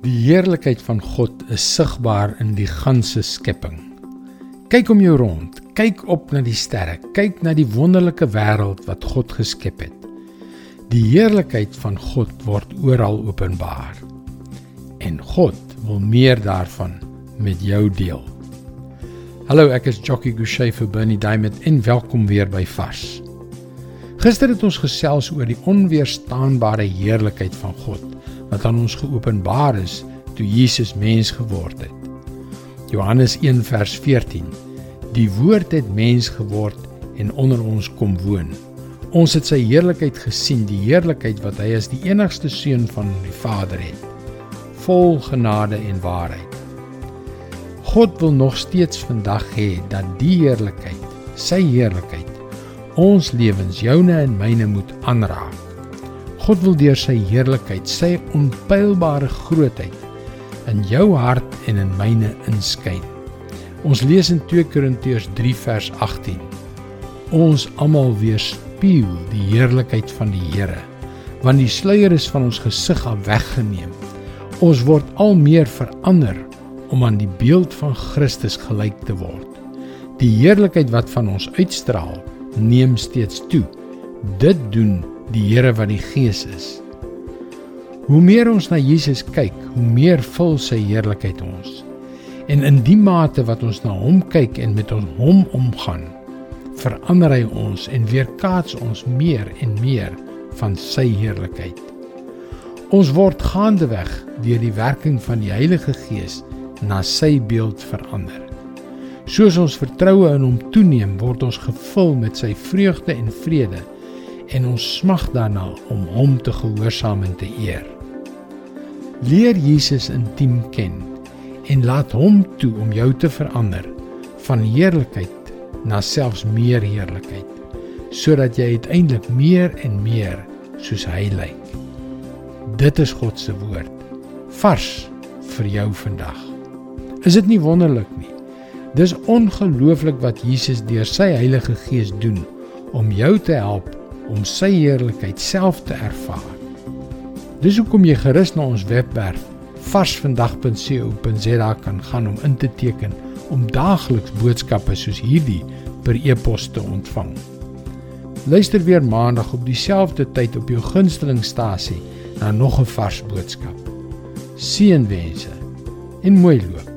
Die heerlikheid van God is sigbaar in die ganse skepping. Kyk om jou rond, kyk op na die sterre, kyk na die wonderlike wêreld wat God geskep het. Die heerlikheid van God word oral openbaar. En God wil meer daarvan met jou deel. Hallo, ek is Jockey Gouchee vir Bernie Diamond en welkom weer by Vars. Gister het ons gesels oor die onweerstaanbare heerlikheid van God wat aan ons geopenbaar is toe Jesus mens geword het. Johannes 1 vers 14. Die woord het mens geword en onder ons kom woon. Ons het sy heerlikheid gesien, die heerlikheid wat hy as die enigste seun van die Vader het, vol genade en waarheid. God wil nog steeds vandag hê dat die heerlikheid, sy heerlikheid ons lewens joune en myne moet aanraak. God wil deur sy heerlikheid, sy onpylbare grootheid in jou hart en in myne inskyn. Ons lees in 2 Korintiërs 3 vers 18. Ons almal weerspieël die heerlikheid van die Here, want die sluier is van ons gesig af weggeneem. Ons word al meer verander om aan die beeld van Christus gelyk te word. Die heerlikheid wat van ons uitstraal, neem steeds toe. Dit doen die Here wat die Gees is. Hoe meer ons na Jesus kyk, hoe meer vul sy heerlikheid ons. En in die mate wat ons na hom kyk en met ons hom omgaan, verander hy ons en weerkaats ons meer en meer van sy heerlikheid. Ons word gaandeweg deur die werking van die Heilige Gees na sy beeld verander. Soos ons vertroue in hom toeneem, word ons gevul met sy vreugde en vrede en ons smag daarna om hom te gehoorsaam en te eer. Leer Jesus intiem ken en laat hom toe om jou te verander van heerlikheid na selfs meer heerlikheid sodat jy uiteindelik meer en meer soos hy lyk. Dit is God se woord vars vir jou vandag. Is dit nie wonderlik nie? Dis ongelooflik wat Jesus deur sy Heilige Gees doen om jou te help om sy heerlikheid self te ervaar. Dis hoekom jy gerus na ons webwerf varsvandag.co.za kan gaan om in te teken om daagliks boodskappe soos hierdie per e-pos te ontvang. Luister weer maandag op dieselfde tyd op jou gunstelingstasie na nog 'n vars boodskap. Seënwense en mooi loop.